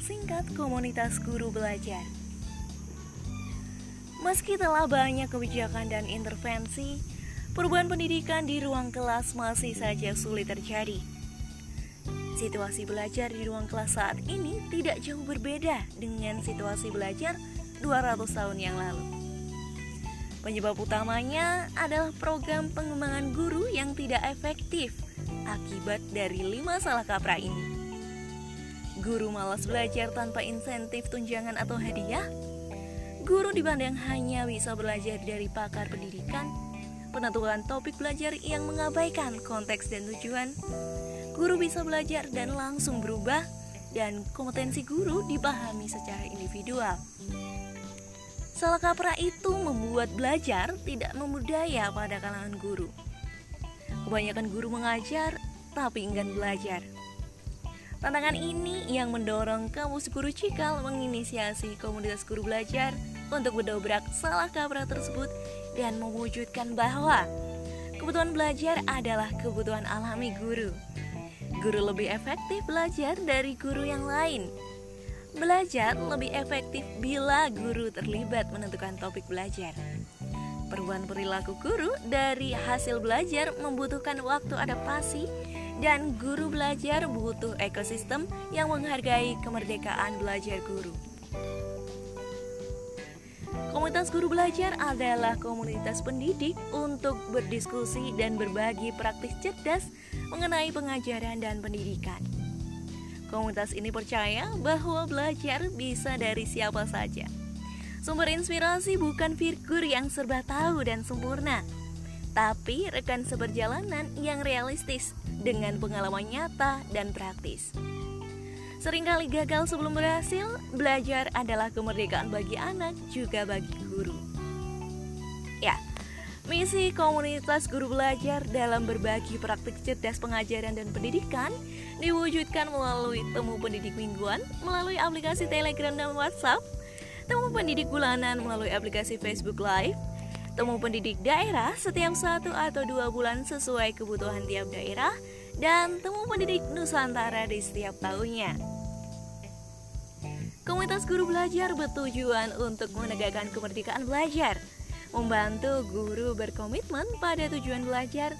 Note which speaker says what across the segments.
Speaker 1: singkat komunitas guru belajar. Meski telah banyak kebijakan dan intervensi, perubahan pendidikan di ruang kelas masih saja sulit terjadi. Situasi belajar di ruang kelas saat ini tidak jauh berbeda dengan situasi belajar 200 tahun yang lalu. Penyebab utamanya adalah program pengembangan guru yang tidak efektif akibat dari lima salah kaprah ini. Guru malas belajar tanpa insentif tunjangan atau hadiah. Guru dipandang hanya bisa belajar dari pakar pendidikan. Penentuan topik belajar yang mengabaikan konteks dan tujuan. Guru bisa belajar dan langsung berubah dan kompetensi guru dipahami secara individual. Salah kaprah itu membuat belajar tidak memudaya pada kalangan guru. Kebanyakan guru mengajar tapi enggan belajar. Tantangan ini yang mendorong kampus guru Cikal menginisiasi komunitas guru belajar untuk mendobrak salah kaprah tersebut dan mewujudkan bahwa kebutuhan belajar adalah kebutuhan alami guru. Guru lebih efektif belajar dari guru yang lain. Belajar lebih efektif bila guru terlibat menentukan topik belajar. Perubahan perilaku guru dari hasil belajar membutuhkan waktu adaptasi dan guru belajar butuh ekosistem yang menghargai kemerdekaan belajar guru. Komunitas guru belajar adalah komunitas pendidik untuk berdiskusi dan berbagi praktis cerdas mengenai pengajaran dan pendidikan. Komunitas ini percaya bahwa belajar bisa dari siapa saja. Sumber inspirasi bukan figur yang serba tahu dan sempurna, tapi rekan seperjalanan yang realistis dengan pengalaman nyata dan praktis. Seringkali gagal sebelum berhasil, belajar adalah kemerdekaan bagi anak juga bagi guru. Ya, misi komunitas guru belajar dalam berbagi praktik cerdas pengajaran dan pendidikan diwujudkan melalui temu pendidik mingguan, melalui aplikasi Telegram dan WhatsApp, temu pendidik bulanan melalui aplikasi Facebook Live, temu pendidik daerah setiap satu atau dua bulan sesuai kebutuhan tiap daerah, dan temu pendidik Nusantara di setiap tahunnya. Komunitas guru belajar bertujuan untuk menegakkan kemerdekaan belajar, membantu guru berkomitmen pada tujuan belajar,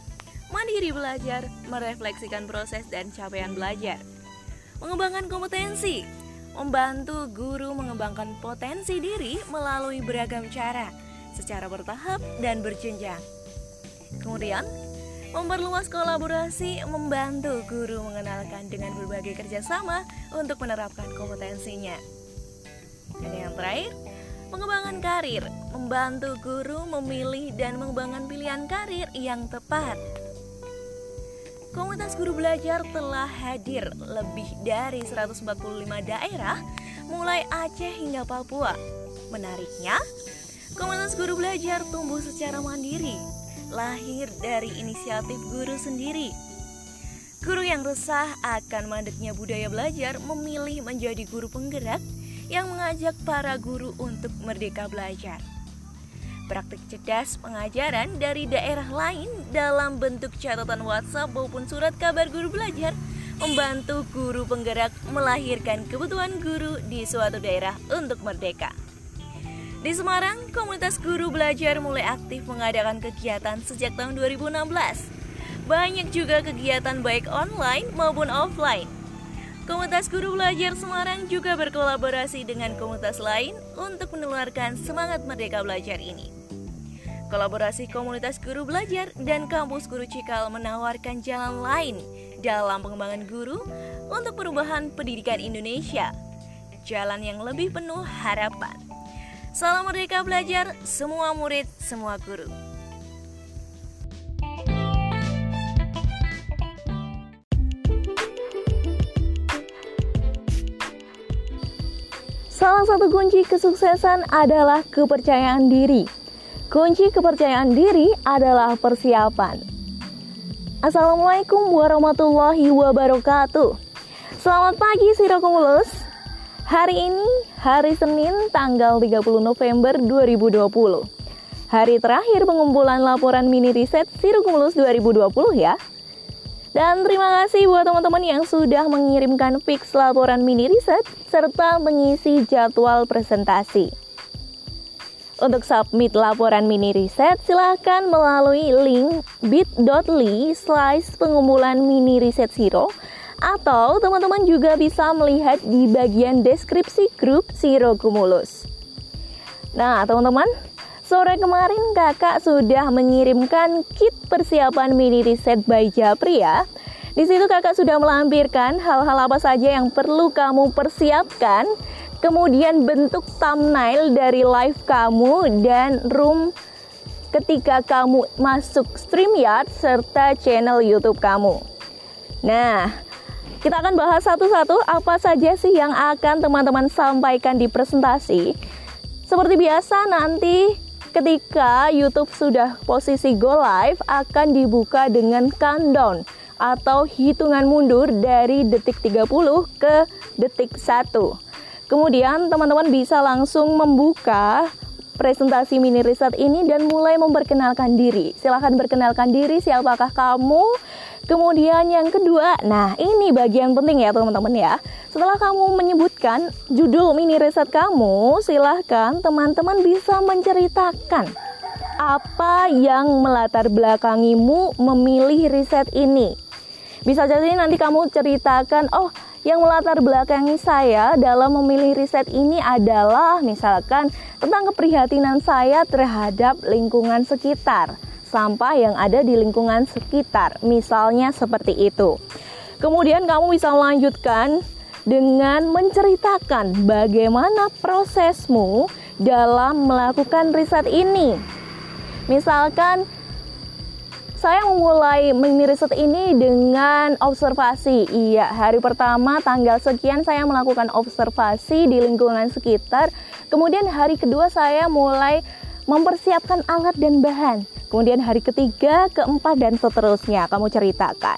Speaker 1: mandiri belajar, merefleksikan proses dan capaian belajar, mengembangkan kompetensi, membantu guru mengembangkan potensi diri melalui beragam cara, secara bertahap dan berjenjang. Kemudian, Memperluas kolaborasi membantu guru mengenalkan dengan berbagai kerjasama untuk menerapkan kompetensinya. Dan yang terakhir, pengembangan karir membantu guru memilih dan mengembangkan pilihan karir yang tepat. Komunitas guru belajar telah hadir lebih dari 145 daerah mulai Aceh hingga Papua. Menariknya, komunitas guru belajar tumbuh secara mandiri lahir dari inisiatif guru sendiri. Guru yang resah akan mandeknya budaya belajar memilih menjadi guru penggerak yang mengajak para guru untuk merdeka belajar. Praktik cerdas pengajaran dari daerah lain dalam bentuk catatan WhatsApp maupun surat kabar guru belajar membantu guru penggerak melahirkan kebutuhan guru di suatu daerah untuk merdeka. Di Semarang, komunitas guru belajar mulai aktif mengadakan kegiatan sejak tahun 2016. Banyak juga kegiatan baik online maupun offline. Komunitas guru belajar Semarang juga berkolaborasi dengan komunitas lain untuk menularkan semangat merdeka belajar ini. Kolaborasi komunitas guru belajar dan kampus guru Cikal menawarkan jalan lain dalam pengembangan guru untuk perubahan pendidikan Indonesia. Jalan yang lebih penuh harapan. Salam Merdeka Belajar, semua murid, semua guru. Salah satu kunci kesuksesan adalah kepercayaan diri. Kunci kepercayaan diri adalah persiapan. Assalamualaikum warahmatullahi wabarakatuh. Selamat pagi Sirokumulus. Hari ini hari Senin tanggal 30 November 2020. Hari terakhir pengumpulan laporan mini riset Sirukumulus 2020 ya. Dan terima kasih buat teman-teman yang sudah mengirimkan fix laporan mini riset serta mengisi jadwal presentasi. Untuk submit laporan mini riset, silahkan melalui link bit.ly slash pengumpulan mini riset zero atau teman-teman juga bisa melihat di bagian deskripsi grup Zero Cumulus. Nah, teman-teman, Sore kemarin kakak sudah mengirimkan kit persiapan mini riset by Japri ya. Di situ kakak sudah melampirkan hal-hal apa saja yang perlu kamu persiapkan, kemudian bentuk thumbnail dari live kamu dan room ketika kamu masuk StreamYard serta channel YouTube kamu. Nah, kita akan bahas satu-satu apa saja sih yang akan teman-teman sampaikan di presentasi. Seperti biasa nanti ketika YouTube sudah posisi go live akan dibuka dengan countdown atau hitungan mundur dari detik 30 ke detik 1. Kemudian teman-teman bisa langsung membuka presentasi mini riset ini dan mulai memperkenalkan diri. Silahkan berkenalkan diri siapakah kamu, Kemudian yang kedua, nah ini bagian penting ya teman-teman ya. Setelah kamu menyebutkan judul mini riset kamu, silahkan teman-teman bisa menceritakan apa yang melatar belakangimu memilih riset ini. Bisa jadi nanti kamu ceritakan, oh yang melatar belakangi saya dalam memilih riset ini adalah misalkan tentang keprihatinan saya terhadap lingkungan sekitar sampah yang ada di lingkungan sekitar. Misalnya seperti itu. Kemudian kamu bisa melanjutkan dengan menceritakan bagaimana prosesmu dalam melakukan riset ini. Misalkan saya memulai mini riset ini dengan observasi. Iya, hari pertama tanggal sekian saya melakukan observasi di lingkungan sekitar. Kemudian hari kedua saya mulai mempersiapkan alat dan bahan. Kemudian hari ketiga, keempat, dan seterusnya kamu ceritakan.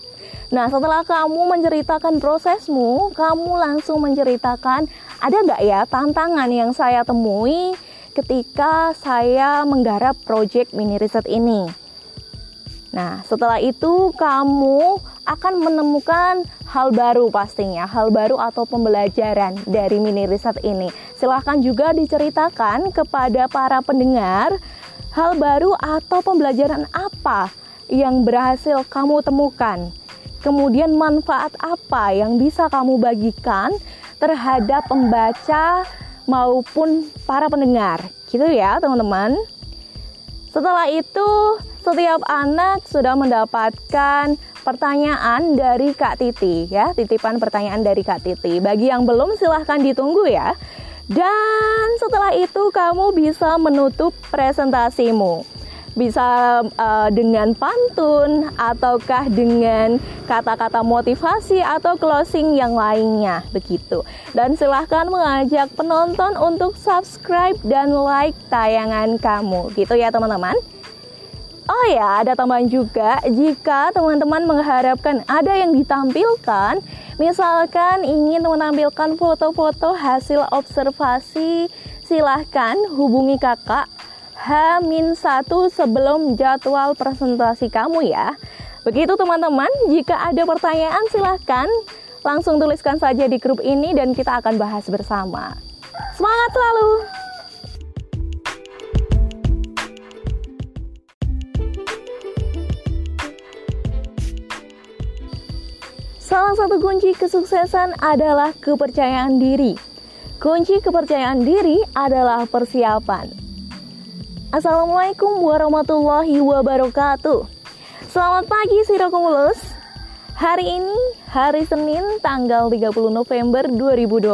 Speaker 1: Nah, setelah kamu menceritakan prosesmu, kamu langsung menceritakan ada nggak ya tantangan yang saya temui ketika saya menggarap project mini riset ini. Nah, setelah itu kamu akan menemukan hal baru pastinya, hal baru atau pembelajaran dari mini riset ini. Silahkan juga diceritakan kepada para pendengar hal baru atau pembelajaran apa yang berhasil kamu temukan. Kemudian manfaat apa yang bisa kamu bagikan terhadap pembaca maupun para pendengar. Gitu ya, teman-teman. Setelah itu, setiap anak sudah mendapatkan pertanyaan dari Kak Titi ya, titipan pertanyaan dari Kak Titi. Bagi yang belum silahkan ditunggu ya. Dan setelah itu kamu bisa menutup presentasimu. Bisa uh, dengan pantun ataukah dengan kata-kata motivasi atau closing yang lainnya begitu. Dan silahkan mengajak penonton untuk subscribe dan like tayangan kamu gitu ya teman-teman. Oh ya, ada tambahan juga jika teman-teman mengharapkan ada yang ditampilkan, misalkan ingin menampilkan foto-foto hasil observasi, silahkan hubungi kakak H-1 sebelum jadwal presentasi kamu ya. Begitu teman-teman, jika ada pertanyaan silahkan langsung tuliskan saja di grup ini dan kita akan bahas bersama. Semangat selalu! Salah satu kunci kesuksesan adalah kepercayaan diri. Kunci kepercayaan diri adalah persiapan. Assalamualaikum warahmatullahi wabarakatuh. Selamat pagi Sirokumulus. Hari ini hari Senin tanggal 30 November 2020.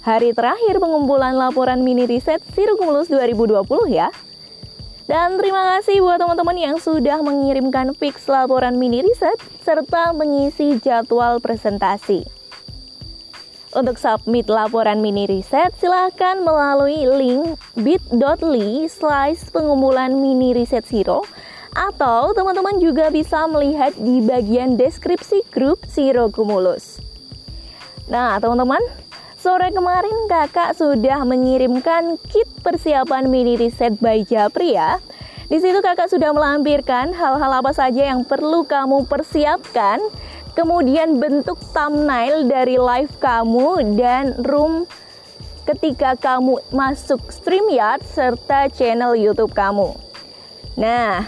Speaker 1: Hari terakhir pengumpulan laporan mini riset Sirokumulus 2020 ya. Dan terima kasih buat teman-teman yang sudah mengirimkan fix laporan mini riset serta mengisi jadwal presentasi. Untuk submit laporan mini riset, silahkan melalui link bit.ly slash pengumpulan mini riset zero atau teman-teman juga bisa melihat di bagian deskripsi grup Zero Cumulus. Nah, teman-teman, Sore kemarin kakak sudah mengirimkan kit persiapan mini riset by Japri ya. Di situ kakak sudah melampirkan hal-hal apa saja yang perlu kamu persiapkan, kemudian bentuk thumbnail dari live kamu dan room ketika kamu masuk StreamYard serta channel YouTube kamu. Nah,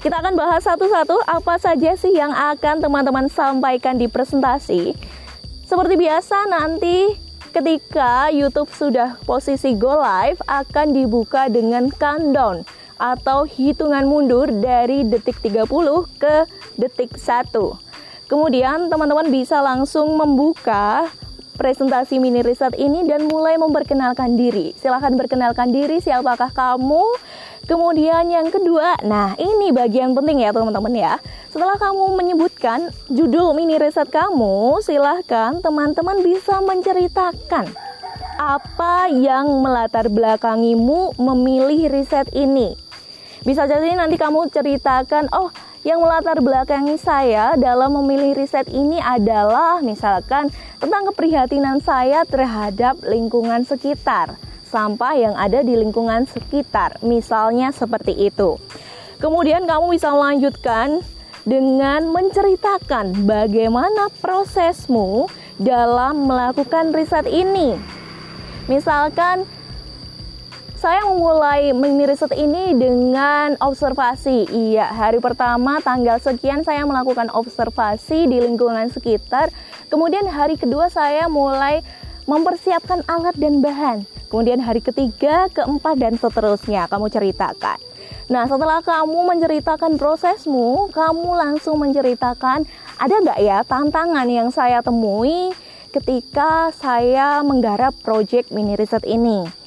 Speaker 1: kita akan bahas satu-satu apa saja sih yang akan teman-teman sampaikan di presentasi. Seperti biasa nanti ketika YouTube sudah posisi go live akan dibuka dengan countdown atau hitungan mundur dari detik 30 ke detik 1. Kemudian teman-teman bisa langsung membuka presentasi mini riset ini dan mulai memperkenalkan diri. Silahkan perkenalkan diri siapakah kamu. Kemudian yang kedua, nah ini bagian penting ya teman-teman ya. Setelah kamu menyebutkan judul mini riset kamu, silahkan teman-teman bisa menceritakan apa yang melatar belakangimu memilih riset ini. Bisa jadi nanti kamu ceritakan, oh yang melatar belakangi saya dalam memilih riset ini adalah misalkan tentang keprihatinan saya terhadap lingkungan sekitar, sampah yang ada di lingkungan sekitar, misalnya seperti itu. Kemudian kamu bisa melanjutkan dengan menceritakan bagaimana prosesmu dalam melakukan riset ini. Misalkan saya memulai mini riset ini dengan observasi. Iya, hari pertama tanggal sekian saya melakukan observasi di lingkungan sekitar. Kemudian hari kedua saya mulai mempersiapkan alat dan bahan. Kemudian hari ketiga, keempat dan seterusnya kamu ceritakan. Nah, setelah kamu menceritakan prosesmu, kamu langsung menceritakan ada nggak ya tantangan yang saya temui ketika saya menggarap project mini riset ini.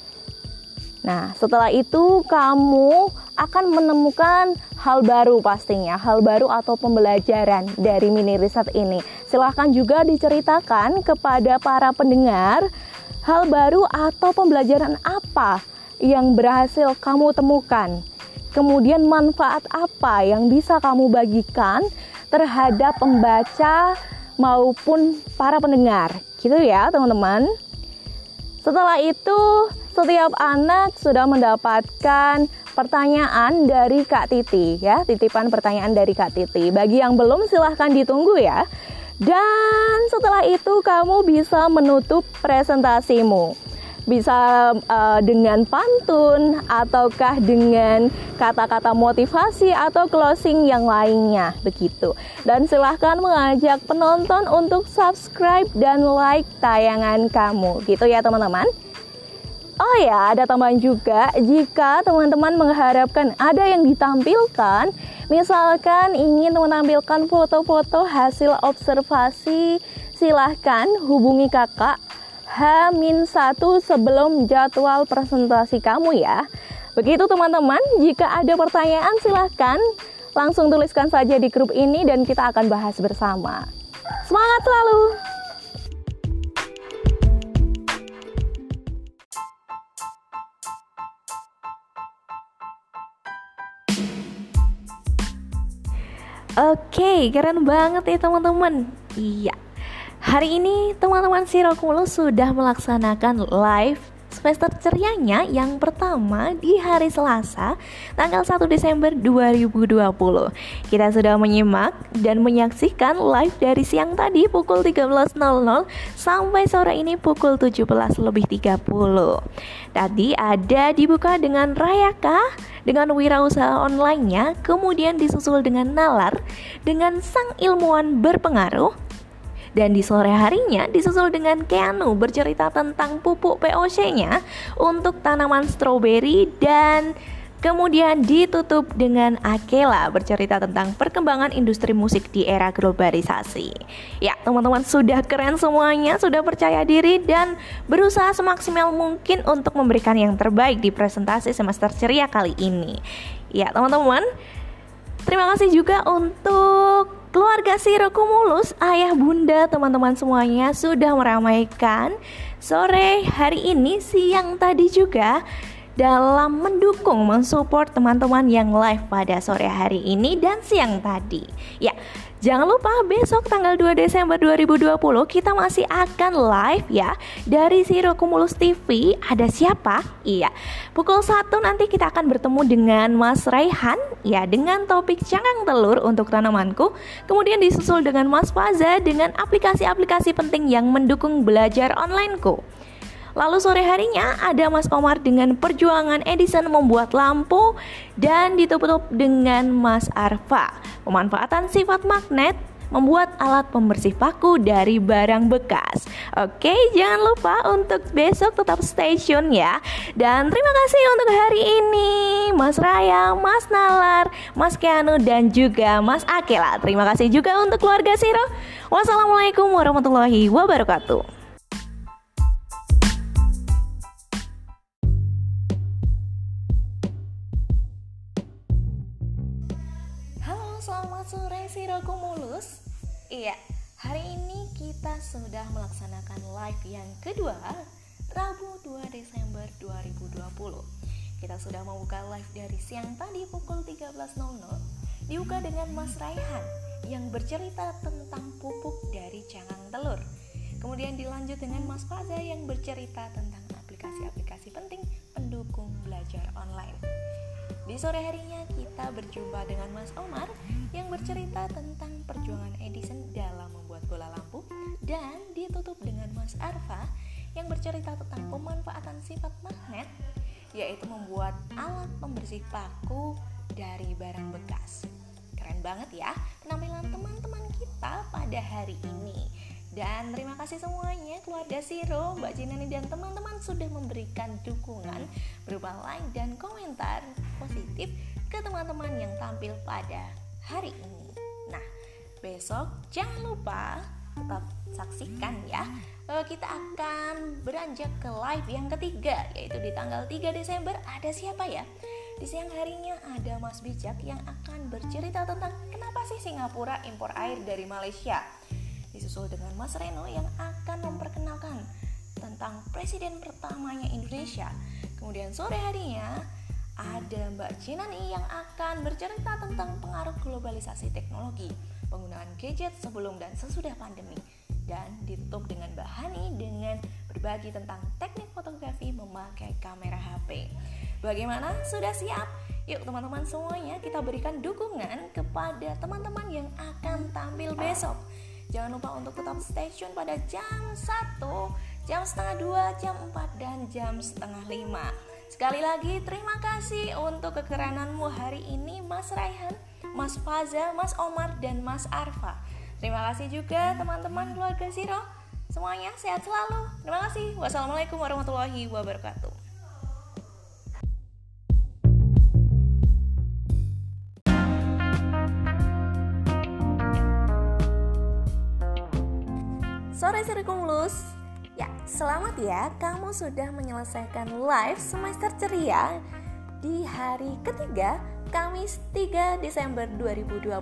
Speaker 1: Nah, setelah itu kamu akan menemukan hal baru pastinya, hal baru atau pembelajaran dari mini riset ini. Silahkan juga diceritakan kepada para pendengar hal baru atau pembelajaran apa yang berhasil kamu temukan. Kemudian manfaat apa yang bisa kamu bagikan terhadap pembaca maupun para pendengar. Gitu ya, teman-teman. Setelah itu, setiap anak sudah mendapatkan pertanyaan dari Kak Titi ya, titipan pertanyaan dari Kak Titi. Bagi yang belum silahkan ditunggu ya. Dan setelah itu kamu bisa menutup presentasimu. Bisa uh, dengan pantun ataukah dengan kata-kata motivasi atau closing yang lainnya begitu. Dan silahkan mengajak penonton untuk subscribe dan like tayangan kamu gitu ya teman-teman. Oh ya, ada tambahan juga jika teman-teman mengharapkan ada yang ditampilkan, misalkan ingin menampilkan foto-foto hasil observasi, silahkan hubungi kakak H-1 sebelum jadwal presentasi kamu ya. Begitu teman-teman, jika ada pertanyaan silahkan langsung tuliskan saja di grup ini dan kita akan bahas bersama. Semangat selalu! Oke, keren banget ya teman-teman. Iya. Hari ini teman-teman Sirokumulus sudah melaksanakan live semester cerianya yang pertama di hari Selasa tanggal 1 Desember 2020 Kita sudah menyimak dan menyaksikan live dari siang tadi pukul 13.00 sampai sore ini pukul 17.30 Tadi ada dibuka dengan Rayaka dengan wirausaha online-nya, kemudian disusul dengan nalar dengan sang ilmuwan berpengaruh dan di sore harinya disusul dengan Keanu bercerita tentang pupuk POC-nya untuk tanaman stroberi dan Kemudian ditutup dengan Akela bercerita tentang perkembangan industri musik di era globalisasi. Ya, teman-teman sudah keren semuanya, sudah percaya diri dan berusaha semaksimal mungkin untuk memberikan yang terbaik di presentasi semester ceria kali ini. Ya, teman-teman, terima kasih juga untuk keluarga Siro Kumulus, ayah bunda, teman-teman semuanya sudah meramaikan sore hari ini, siang tadi juga dalam mendukung, mensupport teman-teman yang live pada sore hari ini dan siang tadi. Ya, Jangan lupa besok tanggal 2 Desember 2020 kita masih akan live ya dari Siro Kumulus TV. Ada siapa? Iya. Pukul 1 nanti kita akan bertemu dengan Mas Raihan ya dengan topik cangkang telur untuk tanamanku. Kemudian disusul dengan Mas Faza dengan aplikasi-aplikasi penting yang mendukung belajar onlineku. Lalu sore harinya ada Mas Omar dengan perjuangan Edison membuat lampu dan ditutup dengan Mas Arfa. Pemanfaatan sifat magnet membuat alat pembersih paku dari barang bekas. Oke, jangan lupa untuk besok tetap stay tune ya. Dan terima kasih untuk hari ini Mas Raya, Mas Nalar, Mas Keanu dan juga Mas Akela. Terima kasih juga untuk keluarga Siro. Wassalamualaikum warahmatullahi wabarakatuh. Iya, hari ini kita sudah melaksanakan live yang kedua Rabu 2 Desember 2020 Kita sudah membuka live dari siang tadi pukul 13.00 Dibuka dengan Mas Raihan yang bercerita tentang pupuk dari cangkang telur. Kemudian dilanjut dengan Mas Faza yang bercerita tentang aplikasi-aplikasi penting pendukung belajar online di sore harinya kita berjumpa dengan Mas Omar yang bercerita tentang perjuangan Edison dalam membuat bola lampu dan ditutup dengan Mas Arfa yang bercerita tentang pemanfaatan sifat magnet yaitu membuat alat pembersih paku dari barang bekas. Keren banget ya penampilan teman-teman kita pada hari ini. Dan terima kasih semuanya keluarga Siro, Mbak Jinani dan teman-teman sudah memberikan dukungan berupa like dan komentar positif ke teman-teman yang tampil pada hari ini. Nah, besok jangan lupa tetap saksikan ya. Eh, kita akan beranjak ke live yang ketiga yaitu di tanggal 3 Desember ada siapa ya? Di siang harinya ada Mas Bijak yang akan bercerita tentang kenapa sih Singapura impor air dari Malaysia disusul dengan Mas Reno yang akan memperkenalkan tentang presiden pertamanya Indonesia. Kemudian sore harinya ada Mbak Cinani yang akan bercerita tentang pengaruh globalisasi teknologi, penggunaan gadget sebelum dan sesudah pandemi. Dan ditutup dengan Mbak Hani dengan berbagi tentang teknik fotografi memakai kamera HP. Bagaimana? Sudah siap? Yuk teman-teman semuanya kita berikan dukungan kepada teman-teman yang akan tampil besok. Jangan lupa untuk tetap stay tune pada jam 1, jam setengah 2, jam 4, dan jam setengah 5. Sekali lagi terima kasih untuk kekerananmu hari ini Mas Raihan, Mas Faza, Mas Omar, dan Mas Arfa. Terima kasih juga teman-teman keluarga Siro. Semuanya sehat selalu. Terima kasih. Wassalamualaikum warahmatullahi wabarakatuh. Kumulus. Ya, selamat ya kamu sudah menyelesaikan live semester ceria di hari ketiga Kamis 3 Desember 2020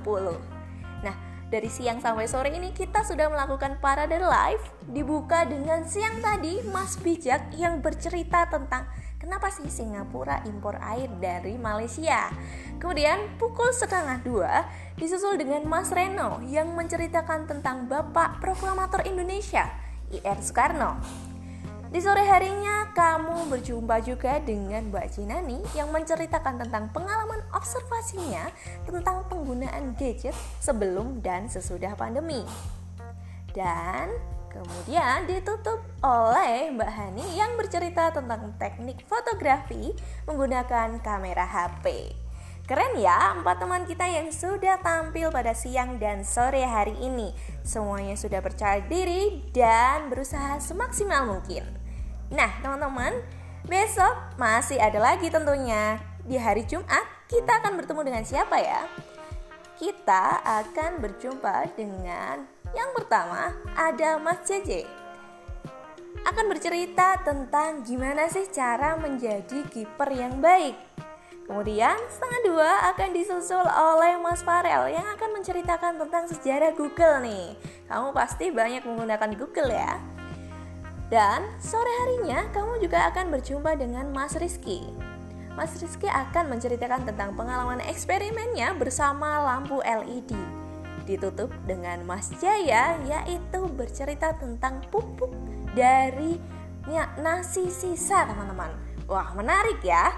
Speaker 1: Nah, dari siang sampai sore ini kita sudah melakukan parade live Dibuka dengan siang tadi Mas Bijak yang bercerita tentang Kenapa sih Singapura impor air dari Malaysia? Kemudian pukul setengah dua disusul dengan Mas Reno yang menceritakan tentang Bapak Proklamator Indonesia, IR Soekarno. Di sore harinya kamu berjumpa juga dengan Mbak Cinani yang menceritakan tentang pengalaman observasinya tentang penggunaan gadget sebelum dan sesudah pandemi. Dan Kemudian ditutup oleh Mbak Hani yang bercerita tentang teknik fotografi menggunakan kamera HP. Keren ya, empat teman kita yang sudah tampil pada siang dan sore hari ini. Semuanya sudah percaya diri dan berusaha semaksimal mungkin. Nah, teman-teman, besok masih ada lagi tentunya. Di hari Jumat, kita akan bertemu dengan siapa ya? Kita akan berjumpa dengan yang pertama ada Mas JJ akan bercerita tentang gimana sih cara menjadi kiper yang baik. Kemudian setengah dua akan disusul oleh Mas Farel yang akan menceritakan tentang sejarah Google nih. Kamu pasti banyak menggunakan Google ya. Dan sore harinya kamu juga akan berjumpa dengan Mas Rizky. Mas Rizky akan menceritakan tentang pengalaman eksperimennya bersama lampu LED. Ditutup dengan Mas Jaya yaitu bercerita tentang pupuk dari nasi sisa teman-teman. Wah menarik ya.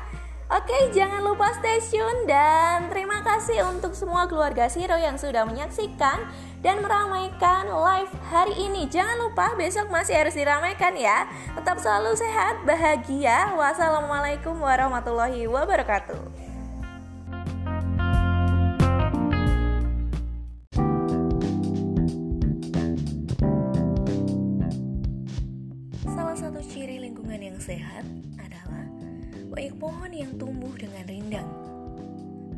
Speaker 1: Oke, jangan lupa stay tune dan terima kasih untuk semua keluarga Siro yang sudah menyaksikan dan meramaikan live hari ini. Jangan lupa besok masih harus diramaikan ya. Tetap selalu sehat, bahagia. Wassalamualaikum warahmatullahi wabarakatuh. Pohon yang tumbuh dengan rindang.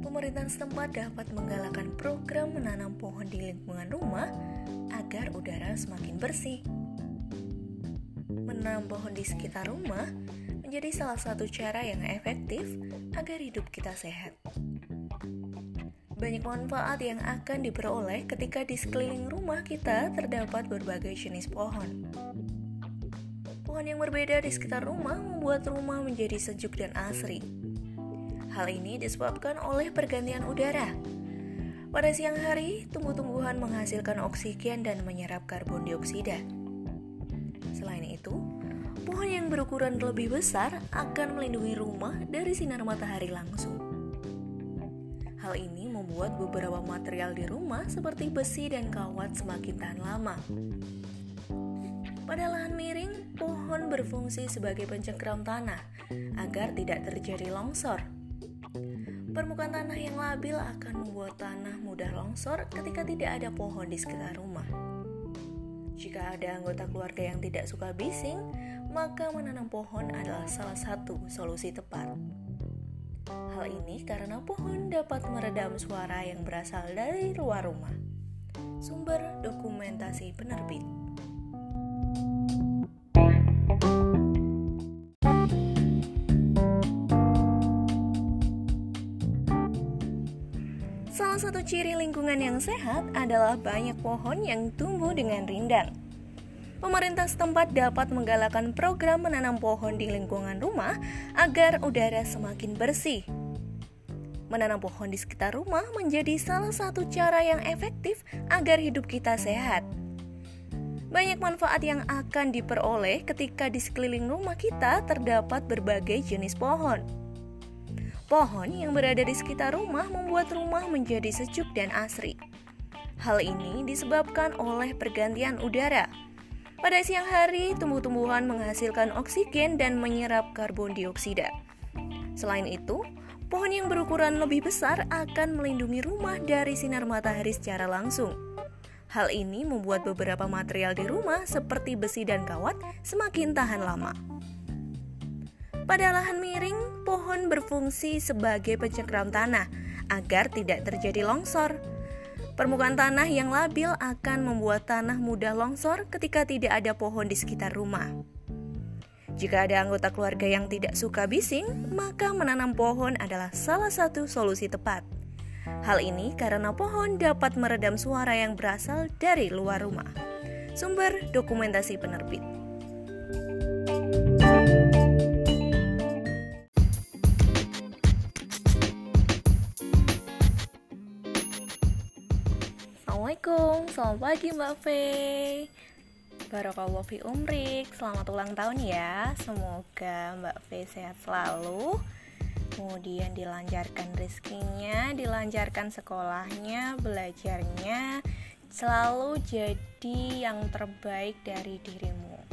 Speaker 1: Pemerintah setempat dapat menggalakkan program menanam pohon di lingkungan rumah agar udara semakin bersih. Menanam pohon di sekitar rumah menjadi salah satu cara yang efektif agar hidup kita sehat. Banyak manfaat yang akan diperoleh ketika di sekeliling rumah kita terdapat berbagai jenis pohon. Pohon yang berbeda di sekitar rumah membuat rumah menjadi sejuk dan asri. Hal ini disebabkan oleh pergantian udara. Pada siang hari, tumbuh-tumbuhan menghasilkan oksigen dan menyerap karbon dioksida. Selain itu, pohon yang berukuran lebih besar akan melindungi rumah dari sinar matahari langsung. Hal ini membuat beberapa material di rumah seperti besi dan kawat semakin tahan lama. Pada lahan miring, pohon berfungsi sebagai pencengkeram tanah agar tidak terjadi longsor. Permukaan tanah yang labil akan membuat tanah mudah longsor ketika tidak ada pohon di sekitar rumah. Jika ada anggota keluarga yang tidak suka bising, maka menanam pohon adalah salah satu solusi tepat. Hal ini karena pohon dapat meredam suara yang berasal dari luar rumah. Sumber dokumentasi penerbit. Satu ciri lingkungan yang sehat adalah banyak pohon yang tumbuh dengan rindang. Pemerintah setempat dapat menggalakkan program menanam pohon di lingkungan rumah agar udara semakin bersih. Menanam pohon di sekitar rumah menjadi salah satu cara yang efektif agar hidup kita sehat. Banyak manfaat yang akan diperoleh ketika di sekeliling rumah kita terdapat berbagai jenis pohon. Pohon yang berada di sekitar rumah membuat rumah menjadi sejuk dan asri. Hal ini disebabkan oleh pergantian udara. Pada siang hari, tumbuh-tumbuhan menghasilkan oksigen dan menyerap karbon dioksida. Selain itu, pohon yang berukuran lebih besar akan melindungi rumah dari sinar matahari secara langsung. Hal ini membuat beberapa material di rumah seperti besi dan kawat semakin tahan lama. Pada lahan miring, pohon berfungsi sebagai pencengkeram tanah agar tidak terjadi longsor. Permukaan tanah yang labil akan membuat tanah mudah longsor ketika tidak ada pohon di sekitar rumah. Jika ada anggota keluarga yang tidak suka bising, maka menanam pohon adalah salah satu solusi tepat. Hal ini karena pohon dapat meredam suara yang berasal dari luar rumah. Sumber dokumentasi penerbit. Assalamualaikum, selamat pagi Mbak Fei Barokallah fi umrik, selamat ulang tahun ya. Semoga Mbak Fei sehat selalu. Kemudian dilancarkan rezekinya, dilancarkan sekolahnya, belajarnya. Selalu jadi yang terbaik dari dirimu.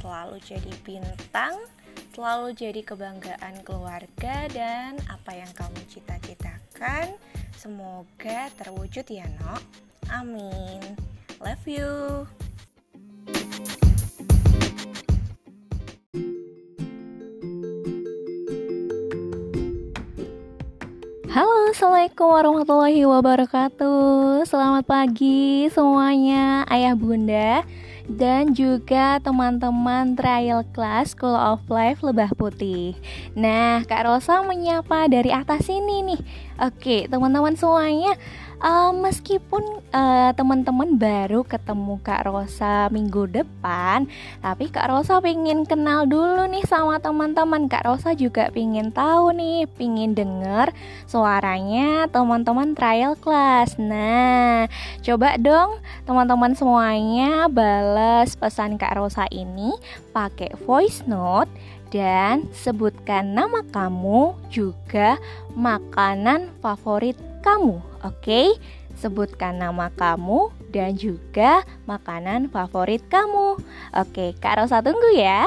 Speaker 1: Selalu jadi bintang, selalu jadi kebanggaan keluarga dan apa yang kamu cita-citakan. Semoga terwujud ya, Nok. Amin. Love you. Halo, assalamualaikum warahmatullahi wabarakatuh. Selamat pagi semuanya, ayah bunda dan juga teman-teman trial class School of Life Lebah Putih. Nah, Kak Rosa menyapa dari atas sini nih. Oke, teman-teman semuanya, uh, meskipun uh, teman-teman baru ketemu Kak Rosa minggu depan, tapi Kak Rosa pengen kenal dulu nih sama teman-teman. Kak Rosa juga pengen tahu nih, pengen denger suaranya teman-teman trial class. Nah, coba dong teman-teman semuanya balas pesan Kak Rosa ini pakai voice note dan sebutkan nama kamu juga makanan favorit kamu. Oke, sebutkan nama kamu dan juga makanan favorit kamu. Oke, Kak Rosa tunggu ya.